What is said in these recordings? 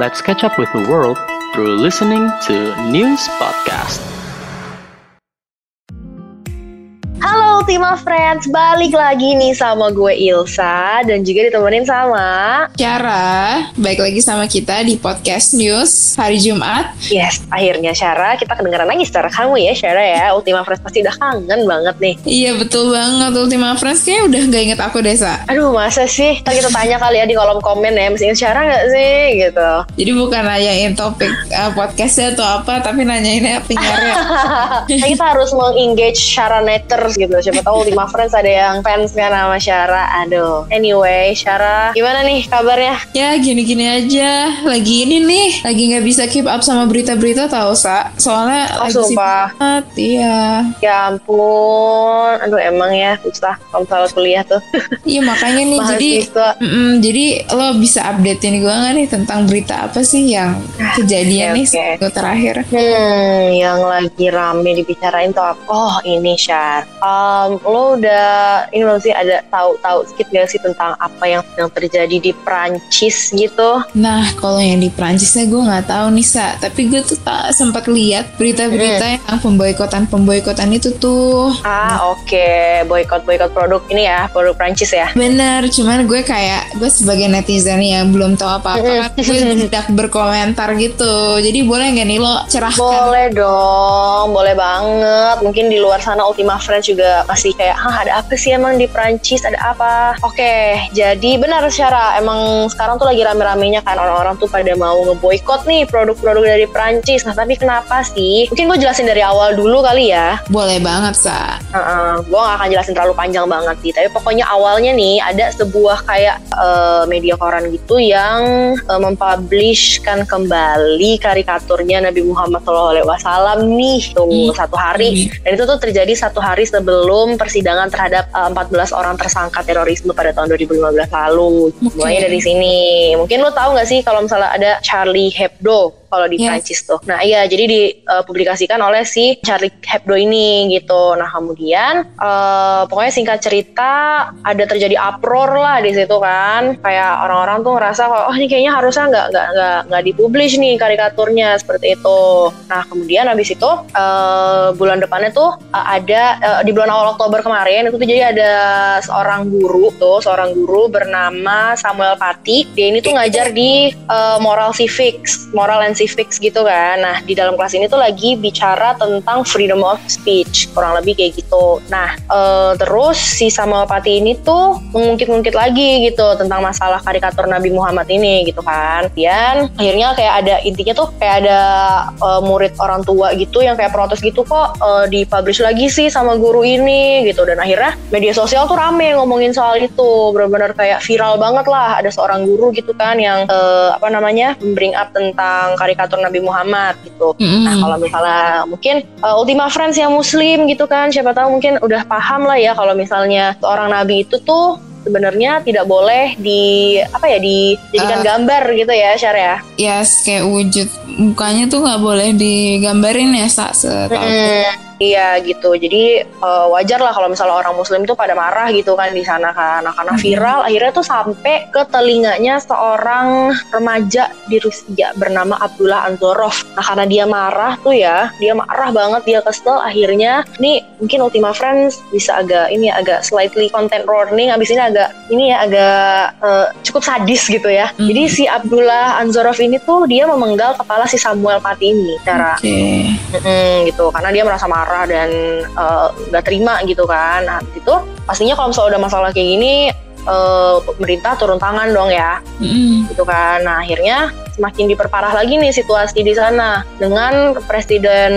Let's catch up with the world through listening to News Podcast. Ultima Friends, balik lagi nih sama gue Ilsa dan juga ditemenin sama Syara, baik lagi sama kita di podcast news hari Jumat. Yes, akhirnya Syara, kita kedengaran lagi secara kamu ya Syara ya. Ultima Friends pasti udah kangen banget nih. Iya betul banget. Ultima Friends kayaknya udah gak inget aku Desa. Aduh masa sih, kita, kita tanya kali ya di kolom komen ya. Masih ingat Syara gak sih? Gitu. Jadi bukan nanyain topik uh, podcastnya atau apa, tapi nanyainnya penyiarnya. Nah, kita harus mengengage Syara Netters gitu. Siapa tahu Ultima Friends ada yang fans kan sama Syara Aduh, anyway Syara gimana nih kabarnya? ya gini-gini aja. Lagi ini nih, lagi nggak bisa keep up sama berita-berita tau sa. Soalnya Oh, lagi sibuk banget. Iya, Ya ampun, aduh emang ya susah kalau kuliah tuh iya makanya nih jadi. Mm-mm, jadi lo bisa updatein gue nggak nih tentang berita apa sih yang kejadian oke, nih seminggu terakhir? Hmm, yang lagi rame dibicarain tuh apa? Oh, ini Syar. Um, lo udah ini belum sih ada tahu-tahu sedikit gak sih tentang apa yang sedang terjadi di Prancis gitu? Nah, kalau yang di Prancisnya gue nggak tahu nih sa, tapi gue tuh tak sempat lihat berita-berita Hmm. yang pemboikotan pemboikotan itu tuh. Ah, oke, boykot boykot produk ini ya, produk Prancis ya. Bener, cuman gue kayak gue sebagai netizen yang belum tahu apa-apa, kan, gue tidak berkomentar gitu. Jadi boleh nggak nih lo cerahkan? Boleh dong, boleh banget. Mungkin di luar sana Ultima Friends juga masih kayak, hah ada apa sih emang di Prancis, ada apa? Oke, jadi benar secara emang sekarang tuh lagi rame-ramenya kan orang-orang tuh pada mau ngeboikot nih produk-produk dari Prancis. Nah tapi kenapa sih? Mungkin gue jelasin dari awal dulu kali ya. Boleh banget sa. Heeh, gue gak akan jelasin terlalu panjang banget sih. Tapi pokoknya awalnya nih ada sebuah kayak eh, media koran gitu yang eh, mempublishkan kembali karikaturnya Nabi Muhammad SAW nih tuh Hmm. satu hari. Dan itu tuh terjadi satu hari sebelum persidangan terhadap eh, 14 orang tersangka terorisme pada tahun 2015 lalu. Mulainya dari sini. Mungkin lo tahu gak sih kalau misalnya ada Charlie Hebdo kalau di Yes. Prancis tuh. Nah iya jadi dipublikasikan oleh si Charlie Hebdo ini gitu. Nah kemudian eh, pokoknya singkat cerita ada terjadi uproar lah di situ kan. Kayak orang-orang tuh ngerasa kalau oh ini kayaknya harusnya nggak nggak nggak nggak dipublish nih karikaturnya seperti itu. Nah kemudian habis itu eh, bulan depannya tuh eh, ada eh, di bulan awal Oktober kemarin itu tuh jadi ada seorang guru tuh seorang guru bernama Samuel Pati. Dia ini tuh ngajar di eh, moral civics, moral and civics gitu kan. Nah, di dalam kelas ini tuh lagi bicara tentang freedom of speech, kurang lebih kayak gitu. Nah, eh, terus si Samuel Pati ini tuh mengungkit-ungkit lagi gitu tentang masalah karikatur Nabi Muhammad ini gitu kan. Dan akhirnya kayak ada intinya tuh kayak ada eh, murid orang tua gitu yang kayak protes gitu kok eh, dipublish lagi sih sama guru ini gitu. Dan akhirnya media sosial tuh rame ngomongin soal itu, benar-benar kayak viral banget lah. Ada seorang guru gitu kan yang eh, apa namanya bring up tentang karikatur Nabi Muhammad gitu. Mm-mm. Nah kalau misalnya mungkin uh, Ultima Friends yang Muslim gitu kan, siapa tahu mungkin udah paham lah ya kalau misalnya seorang Nabi itu tuh sebenarnya tidak boleh di apa ya dijadikan Uh. gambar gitu ya Syar ya. Yes, kayak wujud mukanya tuh nggak boleh digambarin ya sa setahu. Mm, Iya gitu, jadi uh, wajar lah kalau misalnya orang Muslim itu pada marah gitu kan di sana kan, nah, karena viral akhirnya tuh sampai ke telinganya seorang remaja di Rusia bernama Abdullah Anzorov. Nah karena dia marah tuh ya, dia marah banget, dia kesel, akhirnya nih mungkin Ultima Friends bisa agak ini ya, agak slightly content warning, abis ini agak ini ya agak uh, cukup sadis gitu ya. Mhm. Jadi si Abdullah Anzorov ini tuh dia memenggal kepala si Samuel Pati ini, cara. Mm-mm, gitu karena dia merasa marah dan eh, nggak terima gitu kan. Nah itu pastinya kalau misalnya udah masalah kayak gini eh, pemerintah turun tangan dong ya. Mm-mm. gitu kan. Nah akhirnya semakin diperparah lagi nih situasi di sana. Dengan Presiden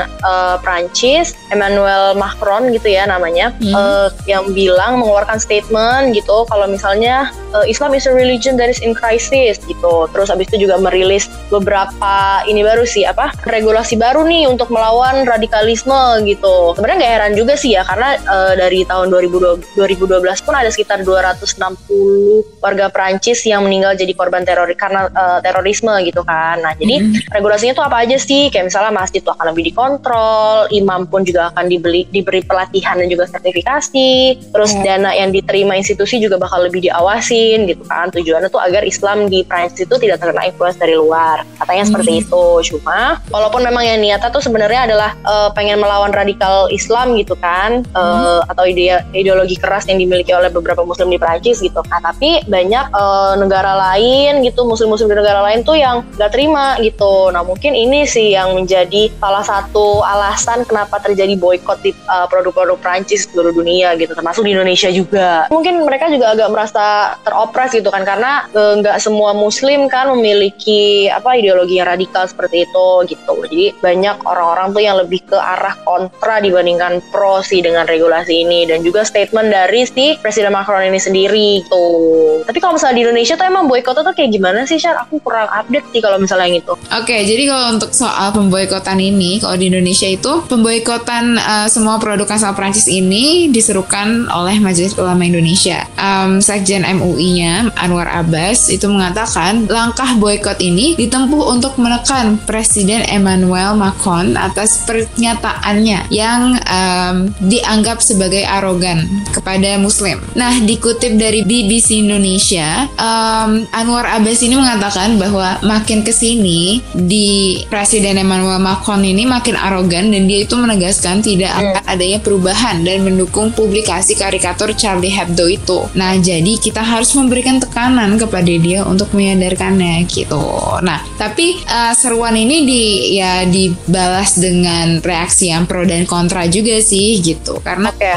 eh, Prancis Emmanuel Macron gitu ya namanya Hmm. eh, yang bilang mengeluarkan statement gitu kalau misalnya eh, Islam is a religion that is in crisis gitu. Terus abis itu juga merilis beberapa ini baru sih apa regulasi baru nih untuk melawan radikalisme gitu. Sebenarnya nggak heran juga sih ya karena eh, dari tahun 2012, 2012 pun ada sekitar 200 260 warga Prancis yang meninggal jadi korban teror karena uh, terorisme gitu kan. Nah, jadi mm-hmm. regulasinya tuh apa aja sih? Kayak misalnya masjid tuh akan lebih dikontrol, imam pun juga akan dibeli diberi pelatihan dan juga sertifikasi. Terus mm. dana yang diterima institusi juga bakal lebih diawasin gitu kan. Tujuannya tuh agar Islam di Prancis itu tidak terkena influence dari luar. Katanya mm-hmm. seperti itu. Cuma walaupun memang yang niatnya tuh sebenarnya adalah uh, pengen melawan radikal Islam gitu kan, uh, atau ide ideologi keras yang dimiliki oleh beberapa muslim di Prancis gitu. Nah, tapi banyak uh, negara lain gitu, muslim-muslim di negara lain tuh yang gak terima gitu. Nah, mungkin ini sih yang menjadi salah satu alasan kenapa terjadi boykot di uh, produk-produk Prancis seluruh dunia gitu, termasuk di Indonesia juga. Mungkin mereka juga agak merasa teropres gitu kan karena nggak uh, semua muslim kan memiliki apa ideologi yang radikal seperti itu gitu. Jadi banyak orang-orang tuh yang lebih ke arah kontra dibandingkan pro sih dengan regulasi ini dan juga statement dari si Presiden Macron ini sendiri tuh. Tapi kalau misalnya di Indonesia tuh emang boykotnya tuh kayak gimana sih, Syar? Aku kurang update sih kalau misalnya yang itu. Oke, okay, jadi kalau untuk soal pemboikotan ini, kalau di Indonesia itu pemboikotan uh, semua produk asal Prancis ini diserukan oleh Majelis Ulama Indonesia. Um, Sekjen MUI-nya Anwar Abbas itu mengatakan langkah boykot ini ditempuh untuk menekan Presiden Emmanuel Macron atas pernyataannya yang um, dianggap sebagai arogan kepada Muslim. Nah, dikutip dari BBC Indonesia, um, Anwar Abbas ini mengatakan bahwa makin ke sini di Presiden Emmanuel Macron ini makin arogan dan dia itu menegaskan tidak hmm. akan adanya perubahan dan mendukung publikasi karikatur Charlie Hebdo itu. Nah, jadi kita harus memberikan tekanan kepada dia untuk menyadarkannya gitu. Nah, tapi uh, seruan ini di ya dibalas dengan reaksi yang pro dan kontra juga sih gitu. Karena okay,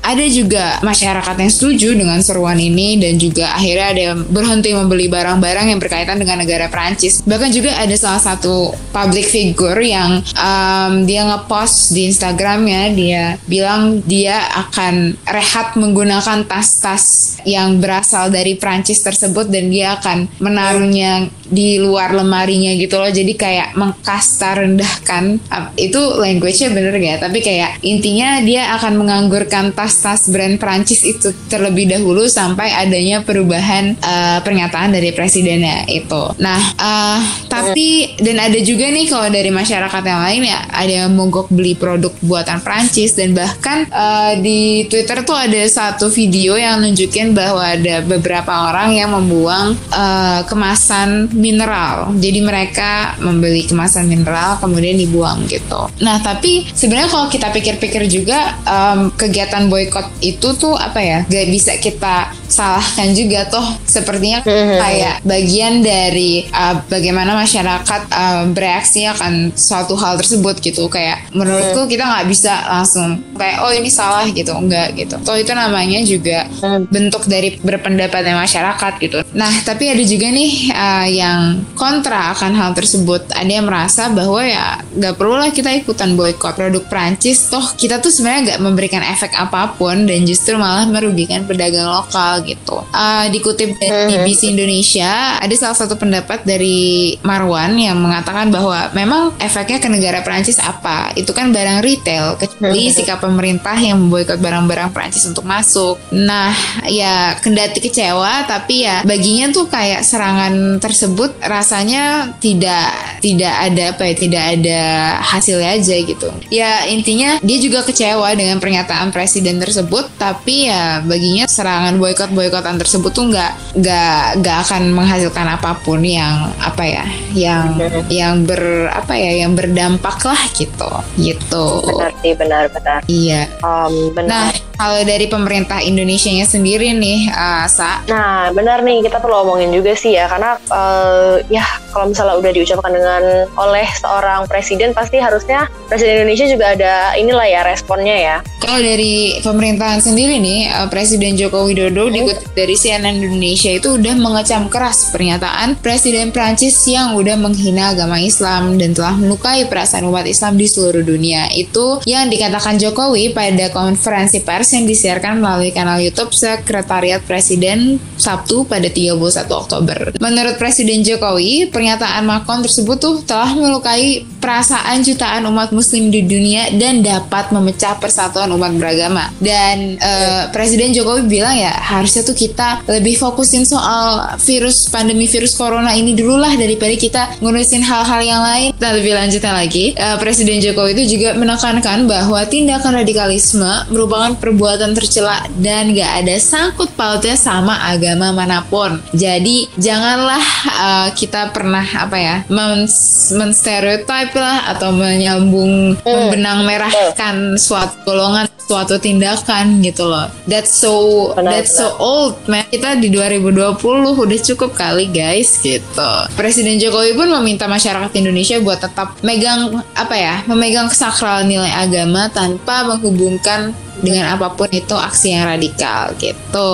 ada juga masyarakat yang setuju dengan seruan ini dan juga akhirnya ada yang berhenti membeli barang-barang yang berkaitan dengan negara Prancis. Bahkan juga ada salah satu public figure yang um, dia ngepost di Instagramnya dia bilang dia akan rehat menggunakan tas-tas yang berasal dari Prancis tersebut dan dia akan menaruhnya di luar lemarinya gitu loh. Jadi kayak mengkasta rendahkan. Itu language-nya bener gak tapi kayak intinya dia akan menganggurkan tas-tas brand Prancis itu terlebih dahulu sampai adanya perubahan uh, pernyataan dari presidennya itu nah uh, tapi dan ada juga nih kalau dari masyarakat yang lain ya ada yang mogok beli produk buatan Prancis dan bahkan uh, di Twitter tuh ada satu video yang nunjukin bahwa ada beberapa orang yang membuang uh, kemasan mineral. Jadi mereka membeli kemasan mineral kemudian dibuang gitu. Nah tapi sebenarnya kalau kita pikir-pikir juga um, kegiatan boykot itu tuh apa ya? Gak bisa kita salahkan juga toh sepertinya mm-hmm. kayak bagian dari uh, bagaimana masyarakat uh, bereaksi akan suatu hal tersebut gitu. Kayak menurutku mm-hmm. kita nggak bisa langsung kayak oh ini salah gitu. Enggak gitu. Toh itu namanya juga mm-hmm. bentuk dari berpendapatnya masyarakat gitu. Nah tapi ada juga nih uh, yang kontra akan hal tersebut. Ada yang merasa bahwa ya nggak perlu lah kita ikutan boykot produk Prancis toh kita tuh sebenarnya nggak memberikan efek apa pun dan justru malah merugikan pedagang lokal gitu. Uh, dikutip dari BBC Indonesia, ada salah satu pendapat dari Marwan yang mengatakan bahwa memang efeknya ke negara Prancis apa? Itu kan barang retail, kecuali sikap pemerintah yang memboikot barang-barang Prancis untuk masuk. Nah, ya kendati kecewa, tapi ya baginya tuh kayak serangan tersebut rasanya tidak tidak ada apa ya, tidak ada hasilnya aja gitu. Ya intinya dia juga kecewa dengan pernyataan presiden tersebut, tapi ya baginya serangan boykot boykotan tersebut tuh nggak nggak nggak akan menghasilkan apa pun yang apa ya yang yang ber apa ya yang berdampak lah gitu gitu. Benar sih benar benar. Iya. Um, benar. Nah kalau dari pemerintah Indonesia nya sendiri nih uh, sa? Nah benar nih kita perlu omongin juga sih ya karena uh, ya kalau misalnya udah diucapkan dengan oleh seorang presiden pasti harusnya presiden Indonesia juga ada inilah ya responnya ya. Kalau dari pemerintahan sendiri nih uh, Presiden Joko Widodo di dikutip dari CNN Indonesia itu udah mengecam keras pernyataan Presiden Prancis yang udah menghina agama Islam dan telah melukai perasaan umat Islam di seluruh dunia. Itu yang dikatakan Jokowi pada konferensi pers pers yang disiarkan melalui kanal YouTube Sekretariat Presiden Sabtu pada 31 Oktober. Menurut Presiden Jokowi, pernyataan Macron tersebut tuh telah melukai perasaan jutaan umat muslim di dunia dan dapat memecah persatuan umat beragama. Dan uh, Presiden Jokowi bilang ya harusnya tuh kita lebih fokusin soal virus pandemi virus corona ini dulu lah daripada kita ngurusin hal-hal yang lain. Nah lebih lanjutnya lagi, uh, Presiden Jokowi itu juga menekankan bahwa tindakan radikalisme merupakan perbuatan tercela dan gak ada sangkut pautnya sama agama mana pun. Jadi janganlah uh, kita pernah apa ya men menstereotip lah atau menyambung hmm. membenang merahkan suatu golongan suatu tindakan gitu loh. That's so benar, that's benar. so old man. Kita di 2020 udah cukup kali guys gitu. Presiden Jokowi pun meminta masyarakat Indonesia buat tetap megang apa ya, memegang kesakral nilai agama tanpa menghubungkan dengan apa pun itu aksi yang radikal gitu.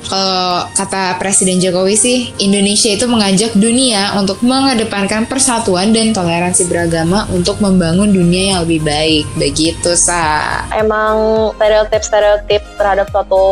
Kalau kata Presiden Jokowi sih, Indonesia itu mengajak dunia untuk mengedepankan persatuan dan toleransi beragama untuk membangun dunia yang lebih baik. Begitu sa. Emang stereotip-stereotip terhadap suatu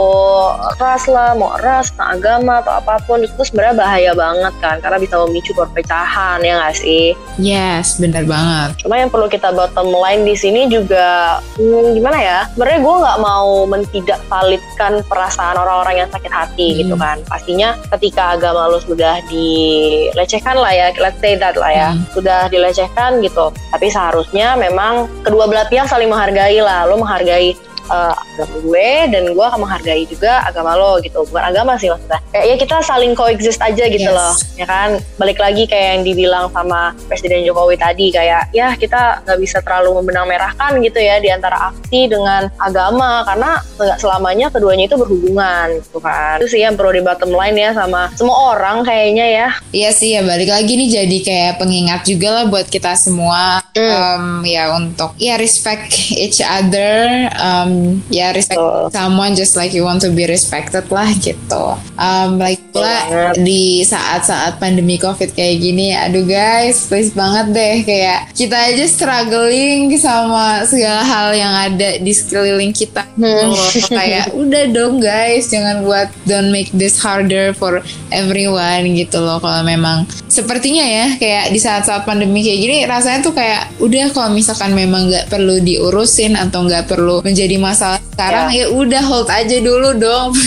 ras lah, mau ras, agama atau apa pun itu sebenarnya bahaya banget kan, karena bisa memicu perpecahan ya nggak sih? Yes, benar banget. Cuma yang perlu kita bottom line di sini juga hmm, gimana ya? Sebenarnya gue nggak nggak mau mentidak validkan perasaan orang-orang yang sakit hati hmm. gitu kan pastinya ketika agama lo sudah dilecehkan lah ya let's say that lah ya hmm. sudah dilecehkan gitu tapi seharusnya memang kedua belah pihak saling menghargai lah lo menghargai uh, agama gue dan gue akan menghargai juga agama lo gitu. Bukan agama sih maksudnya. Kayak ya kita saling coexist aja gitu yes. loh ya kan? Balik lagi kayak yang dibilang sama Presiden Jokowi tadi kayak ya kita nggak bisa terlalu membenang merahkan gitu ya di antara aksi dengan agama karena nggak selamanya keduanya itu berhubungan gitu kan. Itu sih yang perlu di bottom line ya sama semua orang kayaknya ya. Iya sih ya balik lagi nih jadi kayak pengingat juga lah buat kita semua. Mm. um, ya untuk ya respect each other um, ya respect oh. someone just like you want to be respected lah gitu. Um, like pula di saat-saat pandemi covid kayak gini aduh guys please banget deh kayak kita aja struggling sama segala hal yang ada di sekeliling kita. Hmm. kayak udah dong guys jangan buat don't make this harder for everyone gitu loh kalau memang. Sepertinya ya kayak di saat-saat pandemi kayak gini rasanya tuh kayak udah kalau misalkan memang nggak perlu diurusin atau nggak perlu menjadi masalah sekarang ya, ya udah hold aja dulu dong.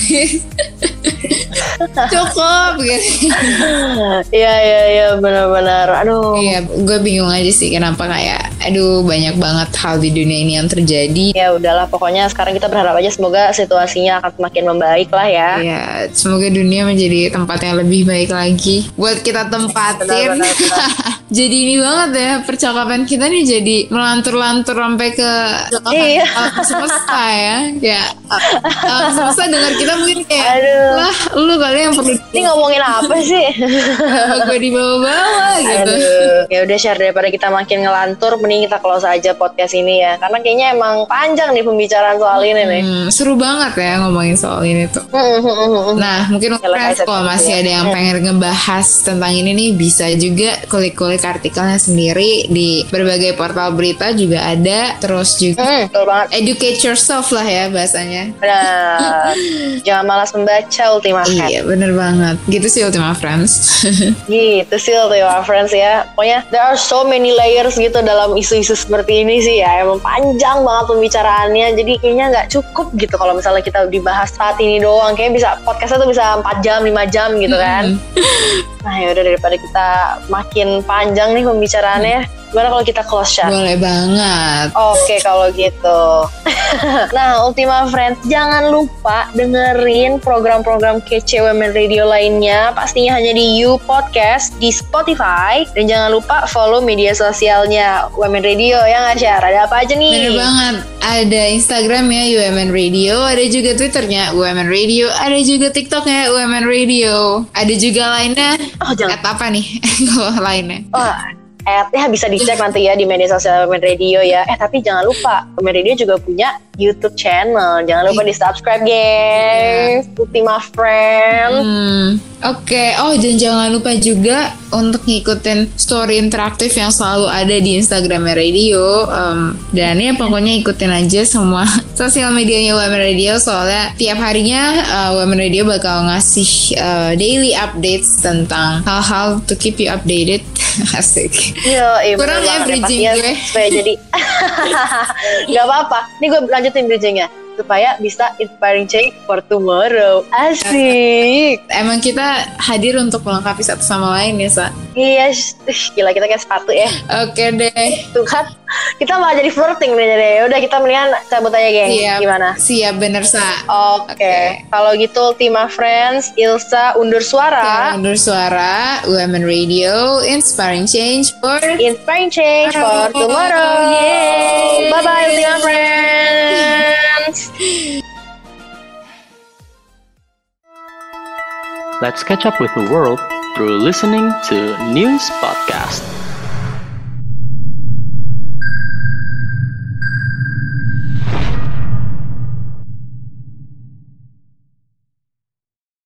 Cukup gitu. Iya iya iya benar-benar. Aduh. Iya gue bingung aja sih kenapa kayak aduh banyak banget hal di dunia ini yang terjadi. Ya udahlah pokoknya sekarang kita berharap aja semoga situasinya akan semakin membaik lah ya. Iya semoga dunia menjadi tempat yang lebih baik lagi. Buat kita tempatin. Benar, benar, benar. jadi ini banget ya percakapan kita nih jadi melantur-lantur sampai ke iya. semesta ya? Ya uh, semesta dengar kita mungkin kayak Aduh. lah lu kali yang perlu ini ngomongin apa sih? Gue di bawah-bawah gitu. ya udah share daripada kita makin ngelantur mending kita close aja podcast ini ya. Karena kayaknya emang panjang nih pembicaraan soal ini nih. Hmm, seru banget ya ngomongin soal ini tuh. Hmm, hmm, nah mungkin kalau masih ada yang pengen ngebahas tentang ini nih bisa juga kulik-kulik artikelnya sendiri di berbagai portal berita juga ada. Terus juga hmm, betul banget. educate yourself lah ya bahasanya benar. Jangan malas membaca Ultima Friends. Iya bener banget. Gitu sih Ultima Friends. Gitu sih Ultima Friends ya. Pokoknya there are so many layers gitu dalam isu-isu seperti ini sih ya. Emang panjang banget pembicaraannya. Jadi kayaknya nggak cukup gitu kalau misalnya kita dibahas saat ini doang. Kayak bisa podcastnya tuh bisa 4 jam 5 jam gitu kan. Nah ya udah daripada kita makin panjang nih pembicaraannya Gimana kalau kita close chat? Boleh banget. Oke kalau gitu. nah Ultima Friends jangan lupa dengerin program-program kece Women Radio lainnya pastinya hanya di You Podcast di Spotify dan jangan lupa follow media sosialnya Women Radio ya nggak share ada apa aja nih? Bener banget. Ada Instagramnya UMN Radio, ada juga Twitternya UMN Radio, ada juga TikToknya UMN Radio, ada juga lainnya. Oh jangan. apa nih? Kalau lainnya? Oh at ya bisa dicek nanti ya di media sosial Women Radio ya. Eh tapi jangan lupa Women Radio juga punya YouTube channel. Jangan lupa di subscribe guys. Ultima Friend. Hmm, Oke, oh dan jangan lupa juga untuk ngikutin story interaktif yang selalu ada di Instagram Radio. Um, dan ya pokoknya ikutin aja semua sosial medianya Women Radio soalnya tiap harinya uh, Women Radio bakal ngasih uh, daily updates tentang hal-hal to keep you updated. Asik. Iya, iya Kurang Pastinya gue. Supaya jadi Gak apa-apa Ini gue Hacettin Bilcing'e. Supaya bisa inspiring change for tomorrow Asik Emang kita hadir untuk melengkapi satu sama lain ya, Sa? Iya Gila kita kayak sepatu ya Oke deh. Tuh kan Kita malah jadi flirting nih jadi Udah kita mendingan cabut aja geng Siap. Gimana? Siap bener, Sa. Oke Oke. Kalau gitu Ultima Friends Ilsa undur suara undur suara Women Radio Inspiring Change for Inspiring change for tomorrow Yay Bye-bye Ultima Friends Let's catch up with the world through listening to News Podcast.